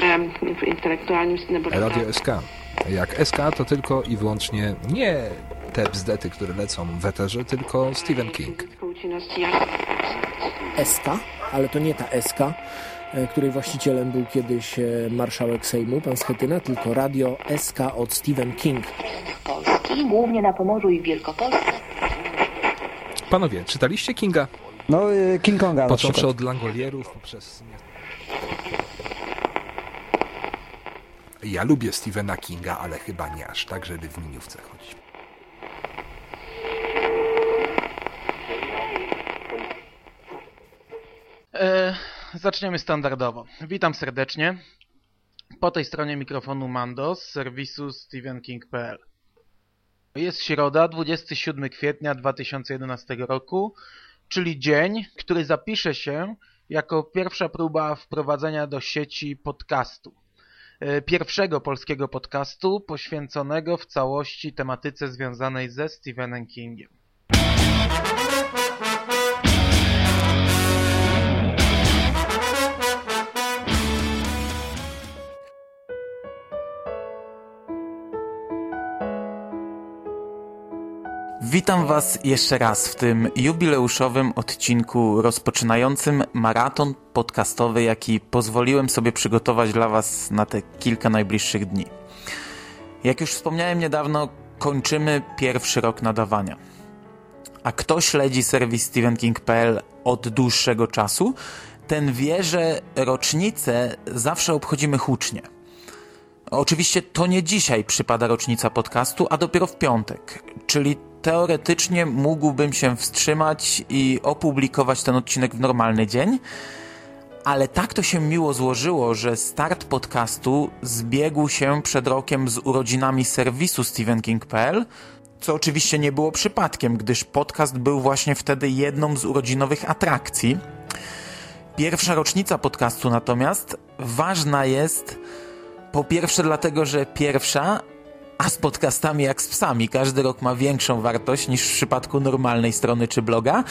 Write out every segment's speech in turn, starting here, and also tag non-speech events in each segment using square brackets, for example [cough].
dobrem intelektualnym laboratorium. Radio SK. Jak SK to tylko i wyłącznie nie te bzdety, które lecą w eterze, tylko Stephen King. SK, ale to nie ta SK, e, której właścicielem był kiedyś e, marszałek Sejmu, pan Schetyna, tylko radio SK od Stephen King. Polski, głównie na Pomorzu i w Wielkopolsce. Panowie, czytaliście Kinga? No, y, King Konga Począwszy od Langolierów, poprzez... Ja lubię Stephena Kinga, ale chyba nie aż tak, żeby w miniówce chodzić. E, zaczniemy standardowo. Witam serdecznie. Po tej stronie mikrofonu Mando z serwisu stephenking.pl. Jest środa, 27 kwietnia 2011 roku, czyli dzień, który zapisze się jako pierwsza próba wprowadzenia do sieci podcastu. E, Pierwszego polskiego podcastu poświęconego w całości tematyce związanej ze Stephenem Kingiem. Witam Was jeszcze raz w tym jubileuszowym odcinku rozpoczynającym maraton podcastowy, jaki pozwoliłem sobie przygotować dla Was na te kilka najbliższych dni. Jak już wspomniałem niedawno, kończymy pierwszy rok nadawania. A kto śledzi serwis stephenking.pl od dłuższego czasu, ten wie, że rocznicę zawsze obchodzimy hucznie. Oczywiście to nie dzisiaj przypada rocznica podcastu, a dopiero w piątek, czyli teoretycznie mógłbym się wstrzymać i opublikować ten odcinek w normalny dzień, ale tak to się miło złożyło, że start podcastu zbiegł się przed rokiem z urodzinami serwisu stephenking.pl, co oczywiście nie było przypadkiem, gdyż podcast był właśnie wtedy jedną z urodzinowych atrakcji. Pierwsza rocznica podcastu natomiast ważna jest po pierwsze dlatego, że pierwsza, a z podcastami jak z psami, każdy rok ma większą wartość niż w przypadku normalnej strony czy bloga,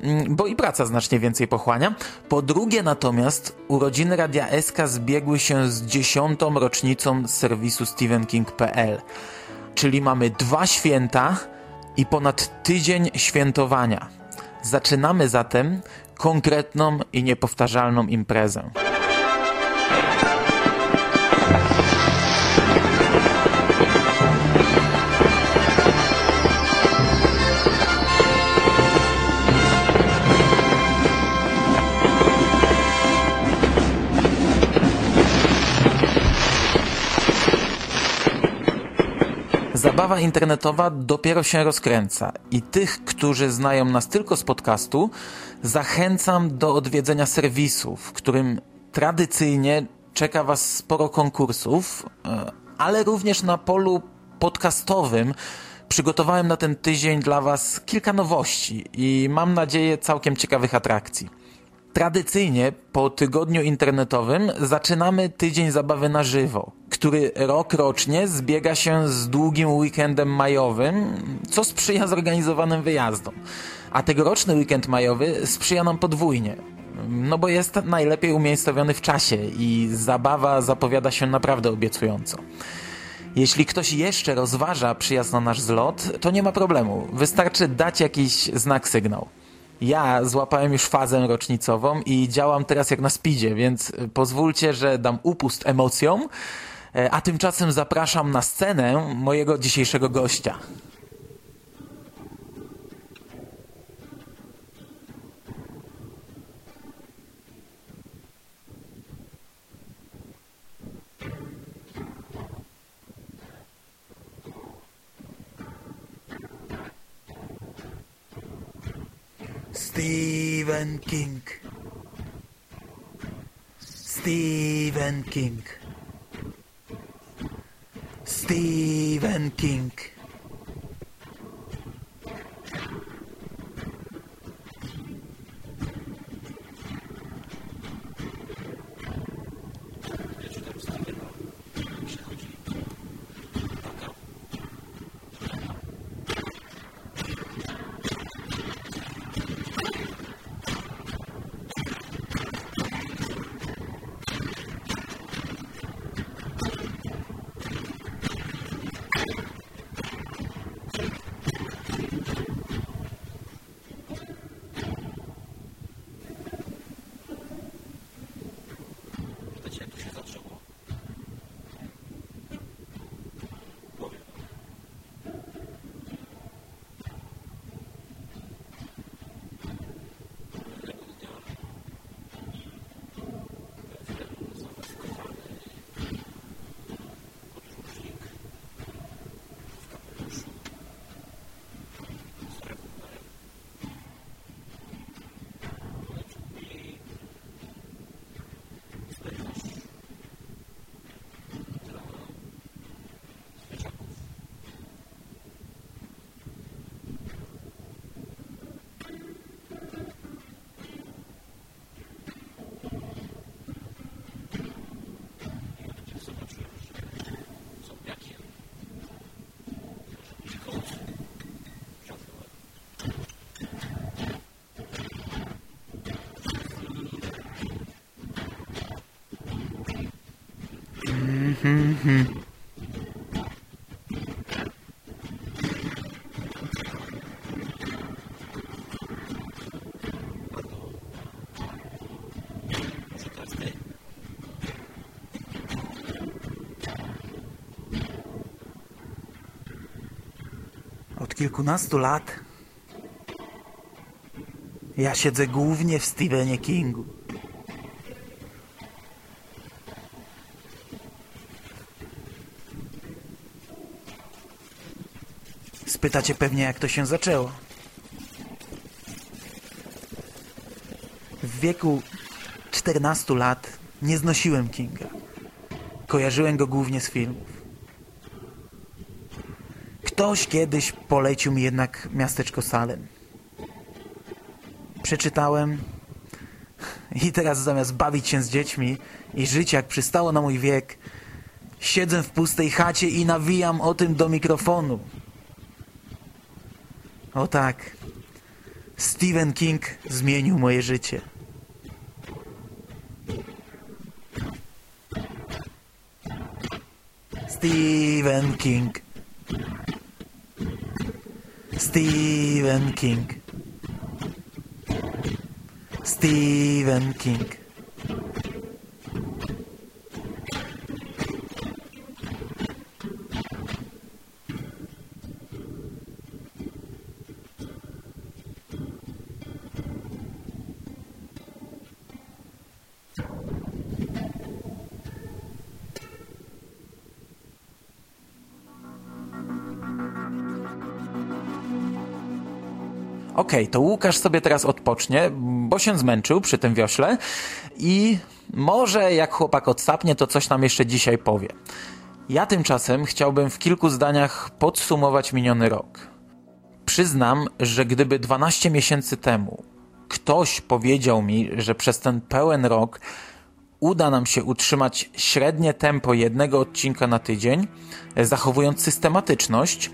mm, bo i praca znacznie więcej pochłania. Po drugie natomiast urodziny Radia SK zbiegły się z dziesiątą rocznicą serwisu stephenking.pl, czyli mamy dwa święta i ponad tydzień świętowania. Zaczynamy zatem konkretną i niepowtarzalną imprezę. Zabawa internetowa dopiero się rozkręca i tych, którzy znają nas tylko z podcastu, zachęcam do odwiedzenia serwisu, w którym tradycyjnie czeka Was sporo konkursów, e, ale również na polu podcastowym przygotowałem na ten tydzień dla Was kilka nowości i mam nadzieję całkiem ciekawych atrakcji. Tradycyjnie po tygodniu internetowym zaczynamy tydzień zabawy na żywo, który rok rocznie zbiega się z długim weekendem majowym, co sprzyja zorganizowanym wyjazdom. A tegoroczny weekend majowy sprzyja nam podwójnie. No bo jest najlepiej umiejscowiony w czasie i zabawa zapowiada się naprawdę obiecująco. Jeśli ktoś jeszcze rozważa przyjazd na nasz zlot, to nie ma problemu. Wystarczy dać jakiś znak sygnał. Ja złapałem już fazę rocznicową i działam teraz jak na speedzie, więc pozwólcie, że dam upust emocjom, a tymczasem zapraszam na scenę mojego dzisiejszego gościa. Stephen King. Stephen King. Stephen King. Od kilkunastu lat ja siedzę głównie w Stephenie Kingu. Spytacie pewnie, jak to się zaczęło. W wieku 14 lat nie znosiłem Kinga. Kojarzyłem go głównie z filmów. Ktoś kiedyś polecił mi jednak miasteczko Salem. Przeczytałem i teraz zamiast bawić się z dziećmi i żyć jak przystało na mój wiek, siedzę w pustej chacie i nawijam o tym do mikrofonu. O tak, Stephen King zmienił moje życie. Stephen King. Stephen King. Stephen King. Okej, to Łukasz sobie teraz odpocznie, bo się zmęczył przy tym wiośle i może jak chłopak odsapnie, to coś nam jeszcze dzisiaj powie. Ja tymczasem chciałbym w kilku zdaniach podsumować miniony rok. Przyznam, że gdyby 12 miesięcy temu ktoś powiedział mi, że przez ten pełen rok uda nam się utrzymać średnie tempo jednego odcinka na tydzień, zachowując systematyczność,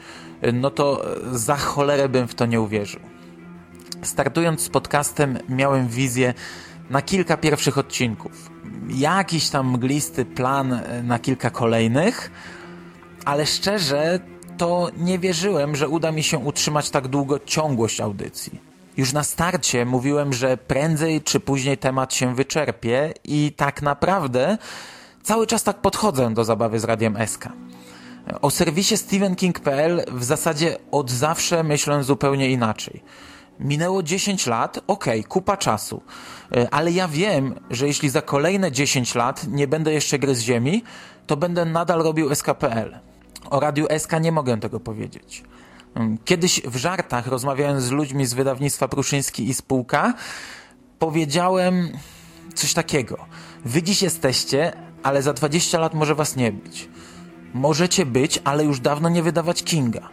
no to za cholerę bym w to nie uwierzył. Startując z podcastem miałem wizję na kilka pierwszych odcinków. Jakiś tam mglisty plan na kilka kolejnych, ale szczerze to nie wierzyłem, że uda mi się utrzymać tak długo ciągłość audycji. Już na starcie mówiłem, że prędzej czy później temat się wyczerpie i tak naprawdę cały czas tak podchodzę do zabawy z Radiem SK. O serwisie StephenKing.pl w zasadzie od zawsze myślę zupełnie inaczej. Minęło 10 lat, okej, okay, kupa czasu, ale ja wiem, że jeśli za kolejne 10 lat nie będę jeszcze gryzł ziemi, to będę nadal robił SKPL. O Radiu SK nie mogę tego powiedzieć. Kiedyś w żartach, rozmawiając z ludźmi z wydawnictwa Pruszyński i Spółka, powiedziałem coś takiego. Wy dziś jesteście, ale za 20 lat może was nie być. Możecie być, ale już dawno nie wydawać Kinga.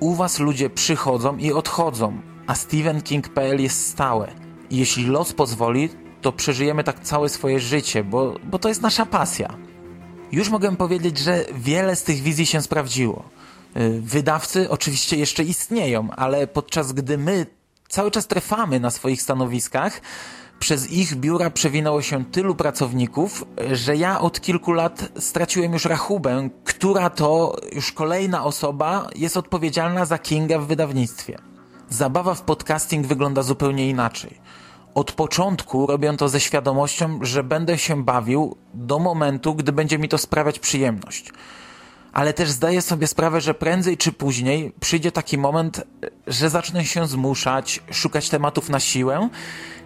U was ludzie przychodzą i odchodzą, a StephenKing.pl jest stałe. Jeśli los pozwoli, to przeżyjemy tak całe swoje życie, bo, bo to jest nasza pasja. Już mogę powiedzieć, że wiele z tych wizji się sprawdziło. Wydawcy oczywiście jeszcze istnieją, ale podczas gdy my cały czas trwamy na swoich stanowiskach, przez ich biura przewinęło się tylu pracowników, że ja od kilku lat straciłem już rachubę, która to już kolejna osoba jest odpowiedzialna za Kinga w wydawnictwie. Zabawa w podcasting wygląda zupełnie inaczej. Od początku robię to ze świadomością, że będę się bawił do momentu, gdy będzie mi to sprawiać przyjemność. Ale też zdaję sobie sprawę, że prędzej czy później przyjdzie taki moment, że zacznę się zmuszać, szukać tematów na siłę,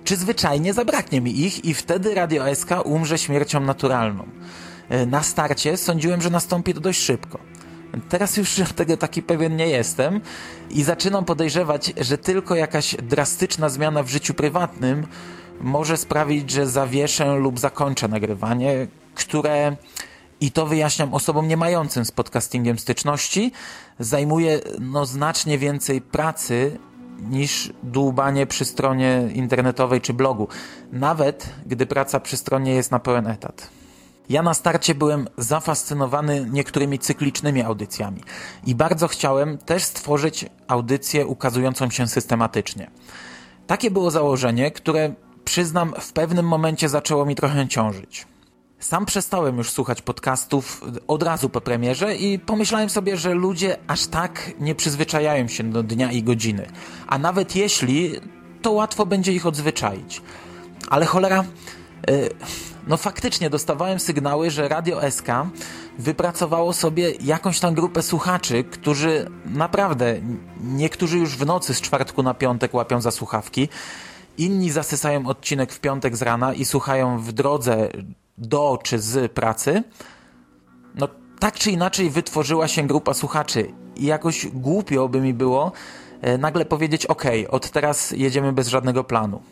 czy zwyczajnie zabraknie mi ich i wtedy Radio SK umrze śmiercią naturalną. Na starcie sądziłem, że nastąpi to dość szybko. Teraz już tego taki pewien nie jestem i zaczynam podejrzewać, że tylko jakaś drastyczna zmiana w życiu prywatnym może sprawić, że zawieszę lub zakończę nagrywanie, które, i to wyjaśniam osobom nie mającym z podcastingiem styczności, zajmuje no, znacznie więcej pracy niż dłubanie przy stronie internetowej czy blogu, nawet gdy praca przy stronie jest na pełen etat. Ja na starcie byłem zafascynowany niektórymi cyklicznymi audycjami i bardzo chciałem też stworzyć audycję ukazującą się systematycznie. Takie było założenie, które przyznam w pewnym momencie zaczęło mi trochę ciążyć. Sam przestałem już słuchać podcastów od razu po premierze i pomyślałem sobie, że ludzie aż tak nie przyzwyczajają się do dnia i godziny. A nawet jeśli, to łatwo będzie ich odzwyczaić. Ale cholera, yy, no faktycznie dostawałem sygnały, że Radio SK wypracowało sobie jakąś tam grupę słuchaczy, którzy naprawdę, niektórzy już w nocy z czwartku na piątek łapią za słuchawki, inni zasysają odcinek w piątek z rana i słuchają w drodze do czy z pracy. No tak czy inaczej wytworzyła się grupa słuchaczy i jakoś głupio by mi było nagle powiedzieć ok, od teraz jedziemy bez żadnego planu.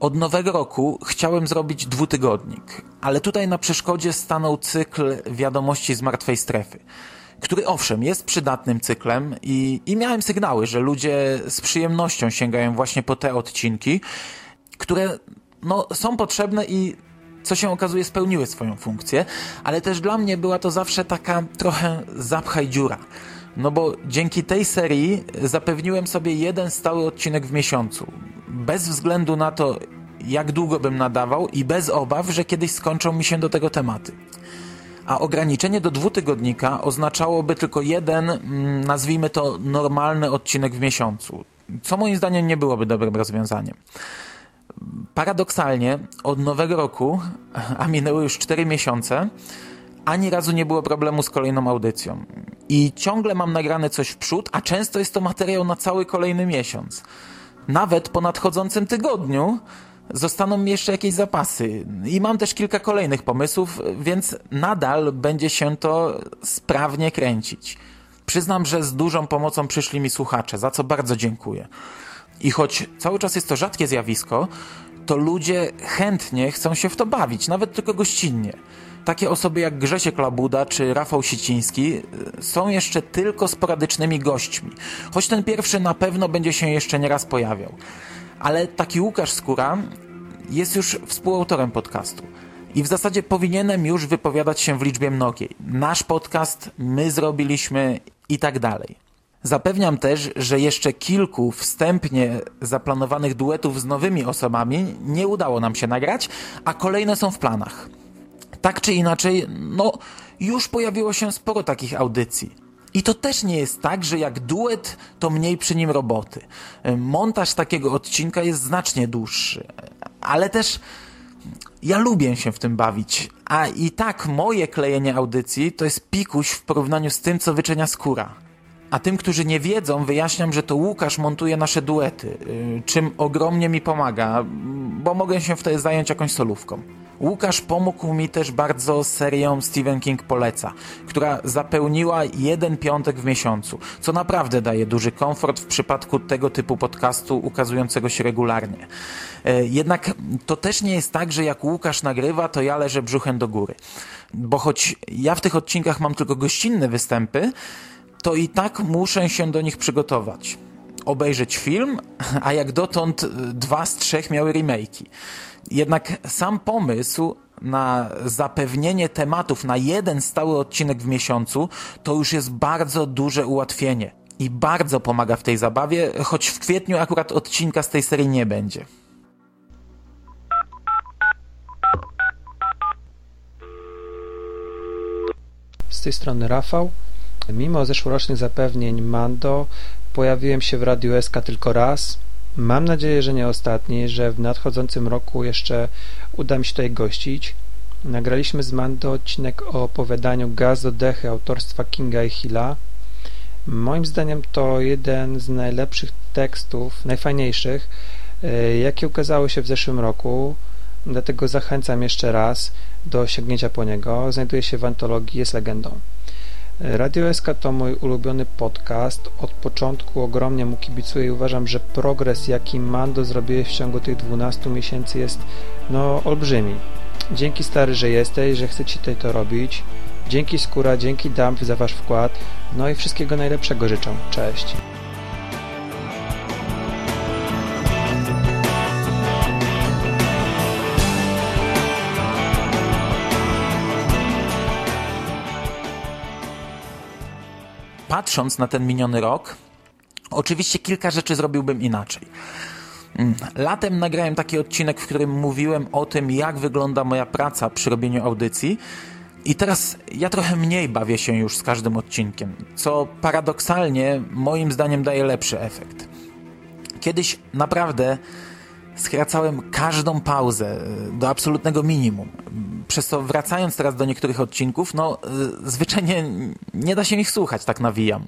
Od nowego roku chciałem zrobić dwutygodnik, ale tutaj na przeszkodzie stanął cykl wiadomości z martwej strefy, który owszem jest przydatnym cyklem i, i miałem sygnały, że ludzie z przyjemnością sięgają właśnie po te odcinki, które no, są potrzebne i co się okazuje spełniły swoją funkcję, ale też dla mnie była to zawsze taka trochę zapchaj dziura. No bo dzięki tej serii zapewniłem sobie jeden stały odcinek w miesiącu. Bez względu na to, jak długo bym nadawał i bez obaw, że kiedyś skończą mi się do tego tematy. A ograniczenie do dwutygodnika oznaczałoby tylko jeden, nazwijmy to, normalny odcinek w miesiącu. Co moim zdaniem nie byłoby dobrym rozwiązaniem. Paradoksalnie, od nowego roku, a minęły już 4 miesiące, ani razu nie było problemu z kolejną audycją. I ciągle mam nagrane coś w przód, a często jest to materiał na cały kolejny miesiąc. Nawet po nadchodzącym tygodniu zostaną mi jeszcze jakieś zapasy. I mam też kilka kolejnych pomysłów, więc nadal będzie się to sprawnie kręcić. Przyznam, że z dużą pomocą przyszli mi słuchacze, za co bardzo dziękuję. I choć cały czas jest to rzadkie zjawisko, to ludzie chętnie chcą się w to bawić, nawet tylko gościnnie. Takie osoby jak Grzesiek Labuda czy Rafał Siciński są jeszcze tylko sporadycznymi gośćmi, choć ten pierwszy na pewno będzie się jeszcze nieraz pojawiał. Ale taki Łukasz Skóra jest już współautorem podcastu. I w zasadzie powinienem już wypowiadać się w liczbie mnogiej. Nasz podcast, my zrobiliśmy i tak dalej. Zapewniam też, że jeszcze kilku wstępnie zaplanowanych duetów z nowymi osobami nie udało nam się nagrać, a kolejne są w planach. Tak czy inaczej, no już pojawiło się sporo takich audycji. I to też nie jest tak, że jak duet, to mniej przy nim roboty. Montaż takiego odcinka jest znacznie dłuższy. Ale też ja lubię się w tym bawić. A i tak moje klejenie audycji to jest pikuś w porównaniu z tym, co wyczenia skóra. A tym, którzy nie wiedzą, wyjaśniam, że to Łukasz montuje nasze duety, czym ogromnie mi pomaga, bo mogę się wtedy zająć jakąś solówką. Łukasz pomógł mi też bardzo serią Stephen King Poleca, która zapełniła jeden piątek w miesiącu, co naprawdę daje duży komfort w przypadku tego typu podcastu ukazującego się regularnie. Jednak to też nie jest tak, że jak Łukasz nagrywa, to ja leżę brzuchem do góry. Bo choć ja w tych odcinkach mam tylko gościnne występy, to i tak muszę się do nich przygotować obejrzeć film, a jak dotąd e, dwa z trzech miały remake'i. Jednak sam pomysł na zapewnienie tematów na jeden stały odcinek w miesiącu to już jest bardzo duże ułatwienie i bardzo pomaga w tej zabawie, choć w kwietniu akurat odcinka z tej serii nie będzie. Z tej strony Rafał. Mimo zeszłorocznych zapewnień Mando, pojawiłem się w Radiu SK tylko raz. Mam nadzieję, że nie ostatni, że w nadchodzącym roku jeszcze uda mi się tutaj gościć. Nagraliśmy z Mando odcinek o opowiadaniu Gaz dechy autorstwa Kinga i Hilla. Moim zdaniem to jeden z najlepszych tekstów, najfajniejszych, e, jakie ukazały się w zeszłym roku. Dlatego zachęcam jeszcze raz do sięgnięcia po niego. Znajduje się w antologii Jest legendą. Radio SK to mój ulubiony podcast. Od początku ogromnie mu kibicuję i uważam, że progres, jaki Mando zrobiłeś w ciągu tych 12 miesięcy jest no olbrzymi. Dzięki stary, że jesteś, że chcecie tutaj to robić. Dzięki Skóra, dzięki Dump za Wasz wkład. No i wszystkiego najlepszego życzę. Cześć. Patrząc na ten miniony rok, oczywiście kilka rzeczy zrobiłbym inaczej. Mm, latem nagrałem taki odcinek, w którym mówiłem o tym, jak wygląda moja praca przy robieniu audycji. I teraz ja trochę mniej bawię się już z każdym odcinkiem, co paradoksalnie moim zdaniem daje lepszy efekt. Kiedyś naprawdę skracałem każdą pauzę e, do absolutnego minimum. Przez to wracając teraz do niektórych odcinków, no e, zwyczajnie nie da się ich słuchać, tak nawijam.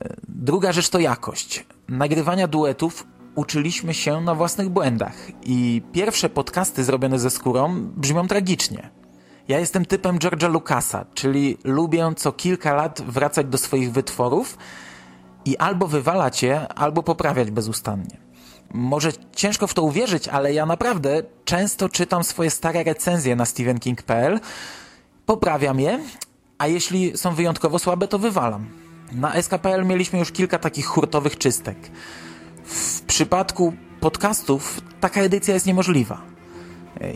E, druga rzecz to jakość. Nagrywania duetów uczyliśmy się na własnych błędach i pierwsze podcasty zrobione ze skórą brzmią tragicznie. Ja jestem typem George'a Lucasa, czyli lubię co kilka lat wracać do swoich wytworów i albo wywalać je, albo poprawiać bezustannie. Może ciężko w to uwierzyć, ale ja naprawdę często czytam swoje stare recenzje na stevenking.pl, poprawiam je, a jeśli są wyjątkowo słabe, to wywalam. Na SKPL mieliśmy już kilka takich hurtowych czystek. W przypadku podcastów taka edycja jest niemożliwa.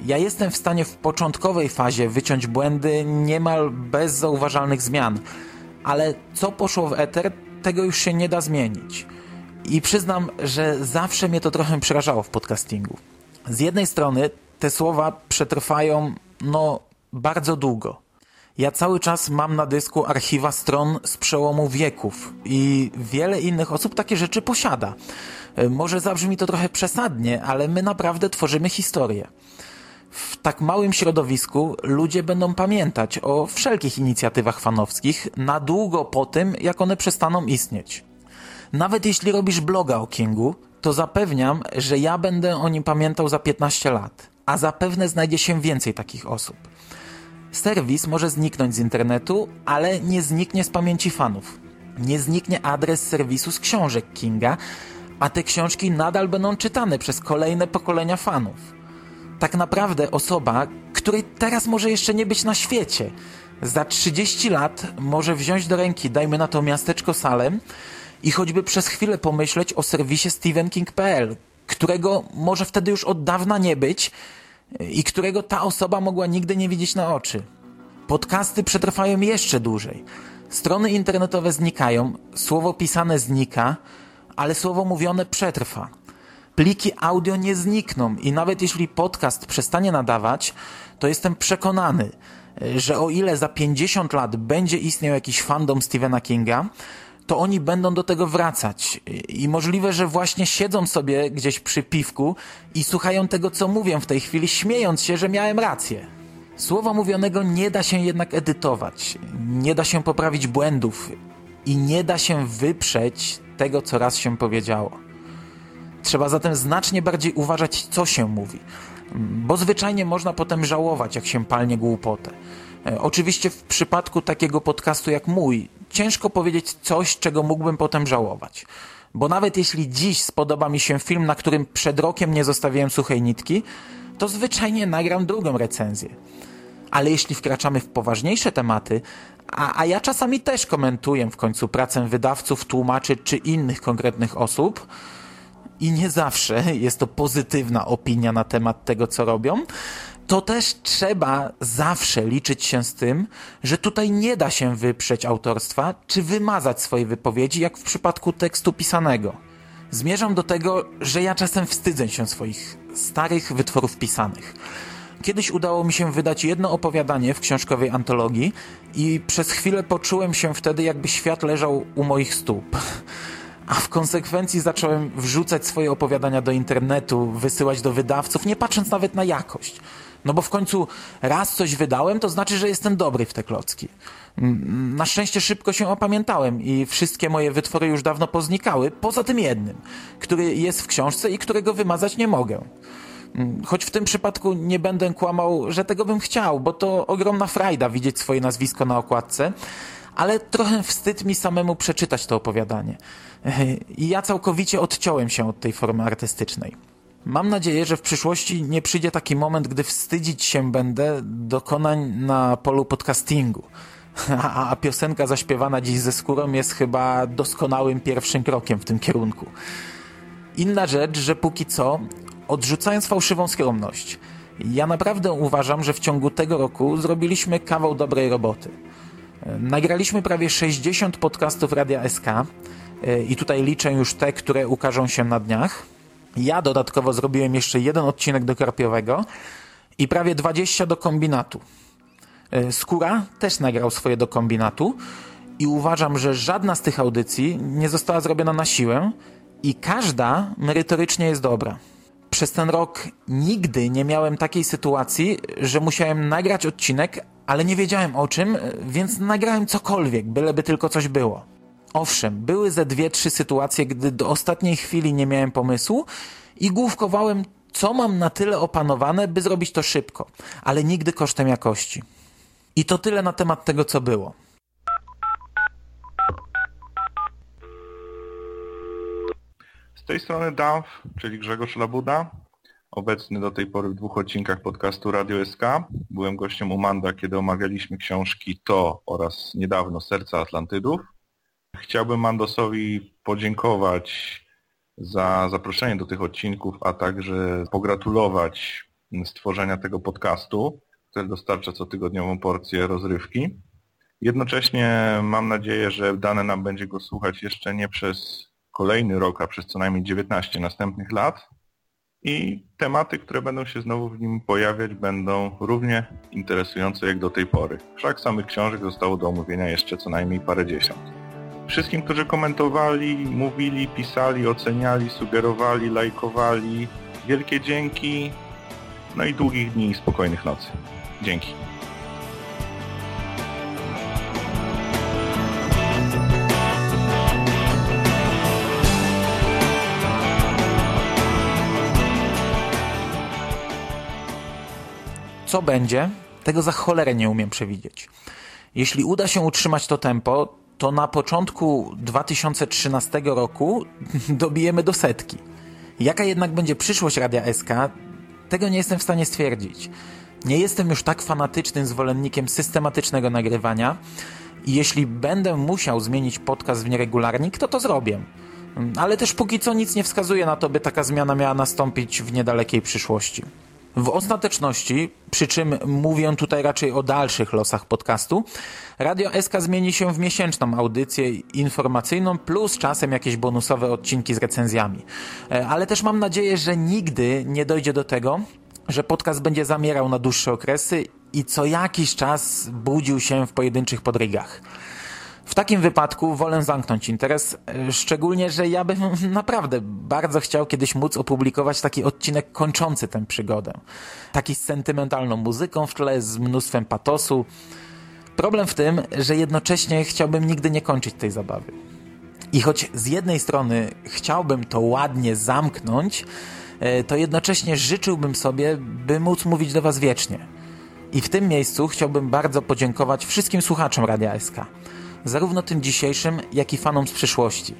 Ja jestem w stanie w początkowej fazie wyciąć błędy niemal bez zauważalnych zmian, ale co poszło w eter, tego już się nie da zmienić. I przyznam, że zawsze mnie to trochę przerażało w podcastingu. Z jednej strony te słowa przetrwają, no, bardzo długo. Ja cały czas mam na dysku archiwa stron z przełomu wieków i wiele innych osób takie rzeczy posiada. E, może zabrzmi to trochę przesadnie, ale my naprawdę tworzymy historię. W tak małym środowisku ludzie będą pamiętać o wszelkich inicjatywach fanowskich na długo po tym, jak one przestaną istnieć. Nawet jeśli robisz bloga o Kingu, to zapewniam, że ja będę o nim pamiętał za 15 lat, a zapewne znajdzie się więcej takich osób. Serwis może zniknąć z internetu, ale nie zniknie z pamięci fanów. Nie zniknie adres serwisu z książek Kinga, a te książki nadal będą czytane przez kolejne pokolenia fanów. Tak naprawdę osoba, której teraz może jeszcze nie być na świecie, za 30 lat może wziąć do ręki, dajmy na to miasteczko Salem i choćby przez chwilę pomyśleć o serwisie stevenking.pl, którego może wtedy już od dawna nie być i którego ta osoba mogła nigdy nie widzieć na oczy. Podcasty przetrwają jeszcze dłużej. Strony internetowe znikają, słowo pisane znika, ale słowo mówione przetrwa. Pliki audio nie znikną i nawet jeśli podcast przestanie nadawać, to jestem przekonany, że o ile za 50 lat będzie istniał jakiś fandom Stephena Kinga, to oni będą do tego wracać. I możliwe, że właśnie siedzą sobie gdzieś przy piwku i słuchają tego, co mówię w tej chwili, śmiejąc się, że miałem rację. Słowa mówionego nie da się jednak edytować, nie da się poprawić błędów i nie da się wyprzeć tego, co raz się powiedziało. Trzeba zatem znacznie bardziej uważać, co się mówi, bo zwyczajnie można potem żałować, jak się palnie głupotę. E, oczywiście w przypadku takiego podcastu jak mój, ciężko powiedzieć coś, czego mógłbym potem żałować. Bo nawet jeśli dziś spodoba mi się film, na którym przed rokiem nie zostawiłem suchej nitki, to zwyczajnie nagram drugą recenzję. Ale jeśli wkraczamy w poważniejsze tematy, a, a ja czasami też komentuję w końcu pracę wydawców, tłumaczy czy innych konkretnych osób, i nie zawsze jest to pozytywna opinia na temat tego, co robią, to też trzeba zawsze liczyć się z tym, że tutaj nie da się wyprzeć autorstwa czy wymazać swojej wypowiedzi, jak w przypadku tekstu pisanego. Zmierzam do tego, że ja czasem wstydzę się swoich starych wytworów pisanych. Kiedyś udało mi się wydać jedno opowiadanie w książkowej antologii i przez chwilę poczułem się wtedy, jakby świat leżał u moich stóp. A w konsekwencji zacząłem wrzucać swoje opowiadania do internetu, wysyłać do wydawców, nie patrząc nawet na jakość. No bo w końcu raz coś wydałem, to znaczy, że jestem dobry w te klocki. Na szczęście szybko się opamiętałem i wszystkie moje wytwory już dawno poznikały, poza tym jednym, który jest w książce i którego wymazać nie mogę. Choć w tym przypadku nie będę kłamał, że tego bym chciał, bo to ogromna frajda widzieć swoje nazwisko na okładce, ale trochę wstyd mi samemu przeczytać to opowiadanie. I ja całkowicie odciąłem się od tej formy artystycznej. Mam nadzieję, że w przyszłości nie przyjdzie taki moment, gdy wstydzić się będę dokonań na polu podcastingu. A, piosenka zaśpiewana dziś ze skórą jest chyba doskonałym pierwszym krokiem w tym kierunku. Inna rzecz, że póki co, odrzucając fałszywą skromność, ja naprawdę uważam, że w ciągu tego roku zrobiliśmy kawał dobrej roboty. Nagraliśmy prawie 60 podcastów Radia SK e, i tutaj liczę już te, które ukażą się na dniach. Ja dodatkowo zrobiłem jeszcze jeden odcinek do Karpiowego i prawie 20 do kombinatu. E, Skóra też nagrał swoje do kombinatu i uważam, że żadna z tych audycji nie została zrobiona na siłę i każda merytorycznie jest dobra. Przez ten rok nigdy nie miałem takiej sytuacji, że musiałem nagrać odcinek, ale nie wiedziałem o czym, więc nagrałem cokolwiek, byleby tylko coś było. Owszem, były ze dwie, trzy sytuacje, gdy do ostatniej chwili nie miałem pomysłu i główkowałem, co mam na tyle opanowane, by zrobić to szybko, ale nigdy kosztem jakości. I to tyle na temat tego, co było. Z tej strony DAW, czyli Grzegorz Labuda, obecny do tej pory w dwóch odcinkach podcastu Radio SK. Byłem gościem u Manda, kiedy omawialiśmy książki To oraz niedawno Serca Atlantydów. Chciałbym Mandosowi podziękować za zaproszenie do tych odcinków, a także pogratulować stworzenia tego podcastu, który dostarcza cotygodniową porcję rozrywki. Jednocześnie mam nadzieję, że dane nam będzie go słuchać jeszcze nie przez kolejny rok, a przez co najmniej 19 następnych lat. I tematy, które będą się znowu w nim pojawiać, będą równie interesujące jak do tej pory. Wszak samych książek zostało do omówienia jeszcze co najmniej parę dziesiąt. Wszystkim, którzy komentowali, mówili, pisali, oceniali, sugerowali, lajkowali, wielkie dzięki. No i długich dni i spokojnych nocy. Dzięki. Co będzie, tego za cholerę nie umiem przewidzieć. Jeśli uda się utrzymać to tempo, to na początku 2013 roku [laughs] dobijemy do setki. Jaka jednak będzie przyszłość Radia SK, tego nie jestem w stanie stwierdzić. Nie jestem już tak fanatycznym zwolennikiem systematycznego nagrywania i jeśli będę musiał zmienić podcast w nieregularnik, to to zrobię. Ale też póki co nic nie wskazuje na to, by taka zmiana miała nastąpić w niedalekiej przyszłości. W ostateczności, przy czym mówię tutaj raczej o dalszych losach podcastu, Radio SK zmieni się w miesięczną audycję informacyjną plus czasem jakieś bonusowe odcinki z recenzjami. E, ale też mam nadzieję, że nigdy nie dojdzie do tego, że podcast będzie zamierał na dłuższe okresy i co jakiś czas budził się w pojedynczych podrygach. W takim wypadku wolę zamknąć interes, e, szczególnie, że ja bym [laughs] naprawdę bardzo chciał kiedyś móc opublikować taki odcinek kończący tę przygodę. Taki z sentymentalną muzyką w tle, z mnóstwem patosu. Problem w tym, że jednocześnie chciałbym nigdy nie kończyć tej zabawy. I choć z jednej strony chciałbym to ładnie zamknąć, e, to jednocześnie życzyłbym sobie, by móc mówić do Was wiecznie. I w tym miejscu chciałbym bardzo podziękować wszystkim słuchaczom Radia SK zarówno tym dzisiejszym, jak i fanom z przyszłości.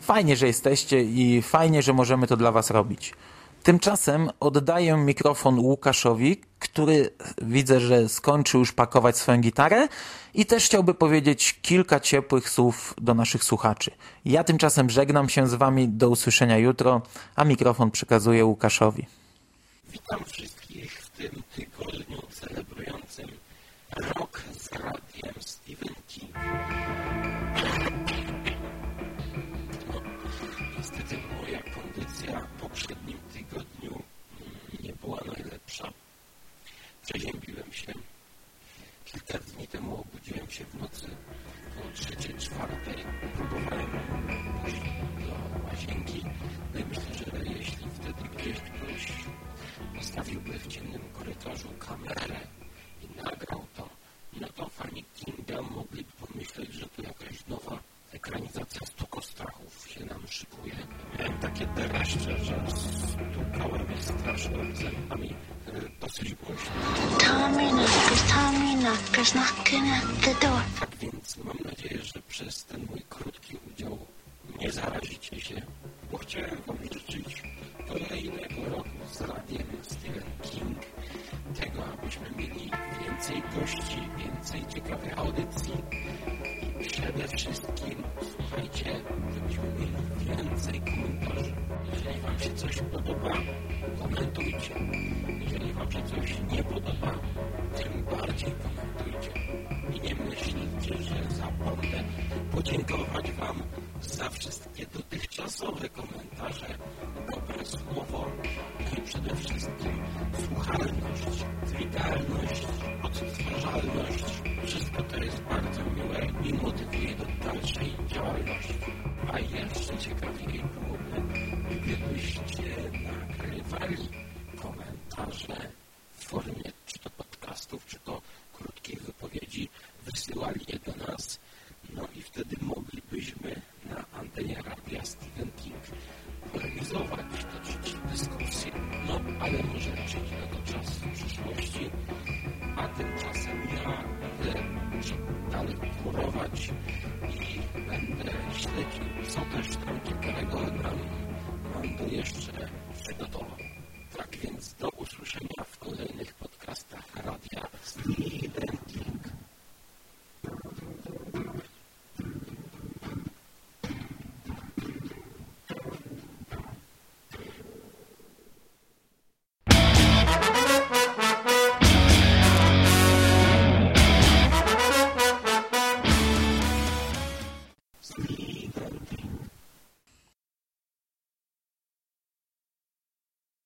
Fajnie, że jesteście i fajnie, że możemy to dla Was robić. Tymczasem oddaję mikrofon Łukaszowi, który widzę, że skończył już pakować swoją gitarę i też chciałby powiedzieć kilka ciepłych słów do naszych słuchaczy. Ja tymczasem żegnam się z Wami, do usłyszenia jutro, a mikrofon przekazuję Łukaszowi. Witam wszystkich w tym tygodniu celebrującym rok z radiem Stephen ハハハハ! At the door. Tak więc mam nadzieję, że przez ten mój krótki udział nie zarazicie się, bo chciałem wam życzyć kolejnego roku z radiem Stephen King, tego abyśmy mieli więcej gości, więcej ciekawych audycji i przede wszystkim, słuchajcie, żebyśmy mieli więcej komentarzy. Jeżeli wam się coś podoba, komentujcie. Jeżeli wam się coś nie podoba, tym bardziej komentujcie. Wszystkie dotychczasowe komentarze, dobre słowo i przede wszystkim słuchalność, witalność, odtwarzalność. Wszystko to jest bardzo miłe i motywuje do dalszej działalności. A jeszcze ciekawiej byłoby, gdybyście nagrywali komentarze w formie czy to podcastów, czy to krótkich wypowiedzi, wysyłali je do nas, no i wtedy moglibyśmy antenie radia Stephen King polemizować, toczyć dyskusję. No, ale może przyjdzie na to czas w przyszłości, a tymczasem ja będę dalej chorować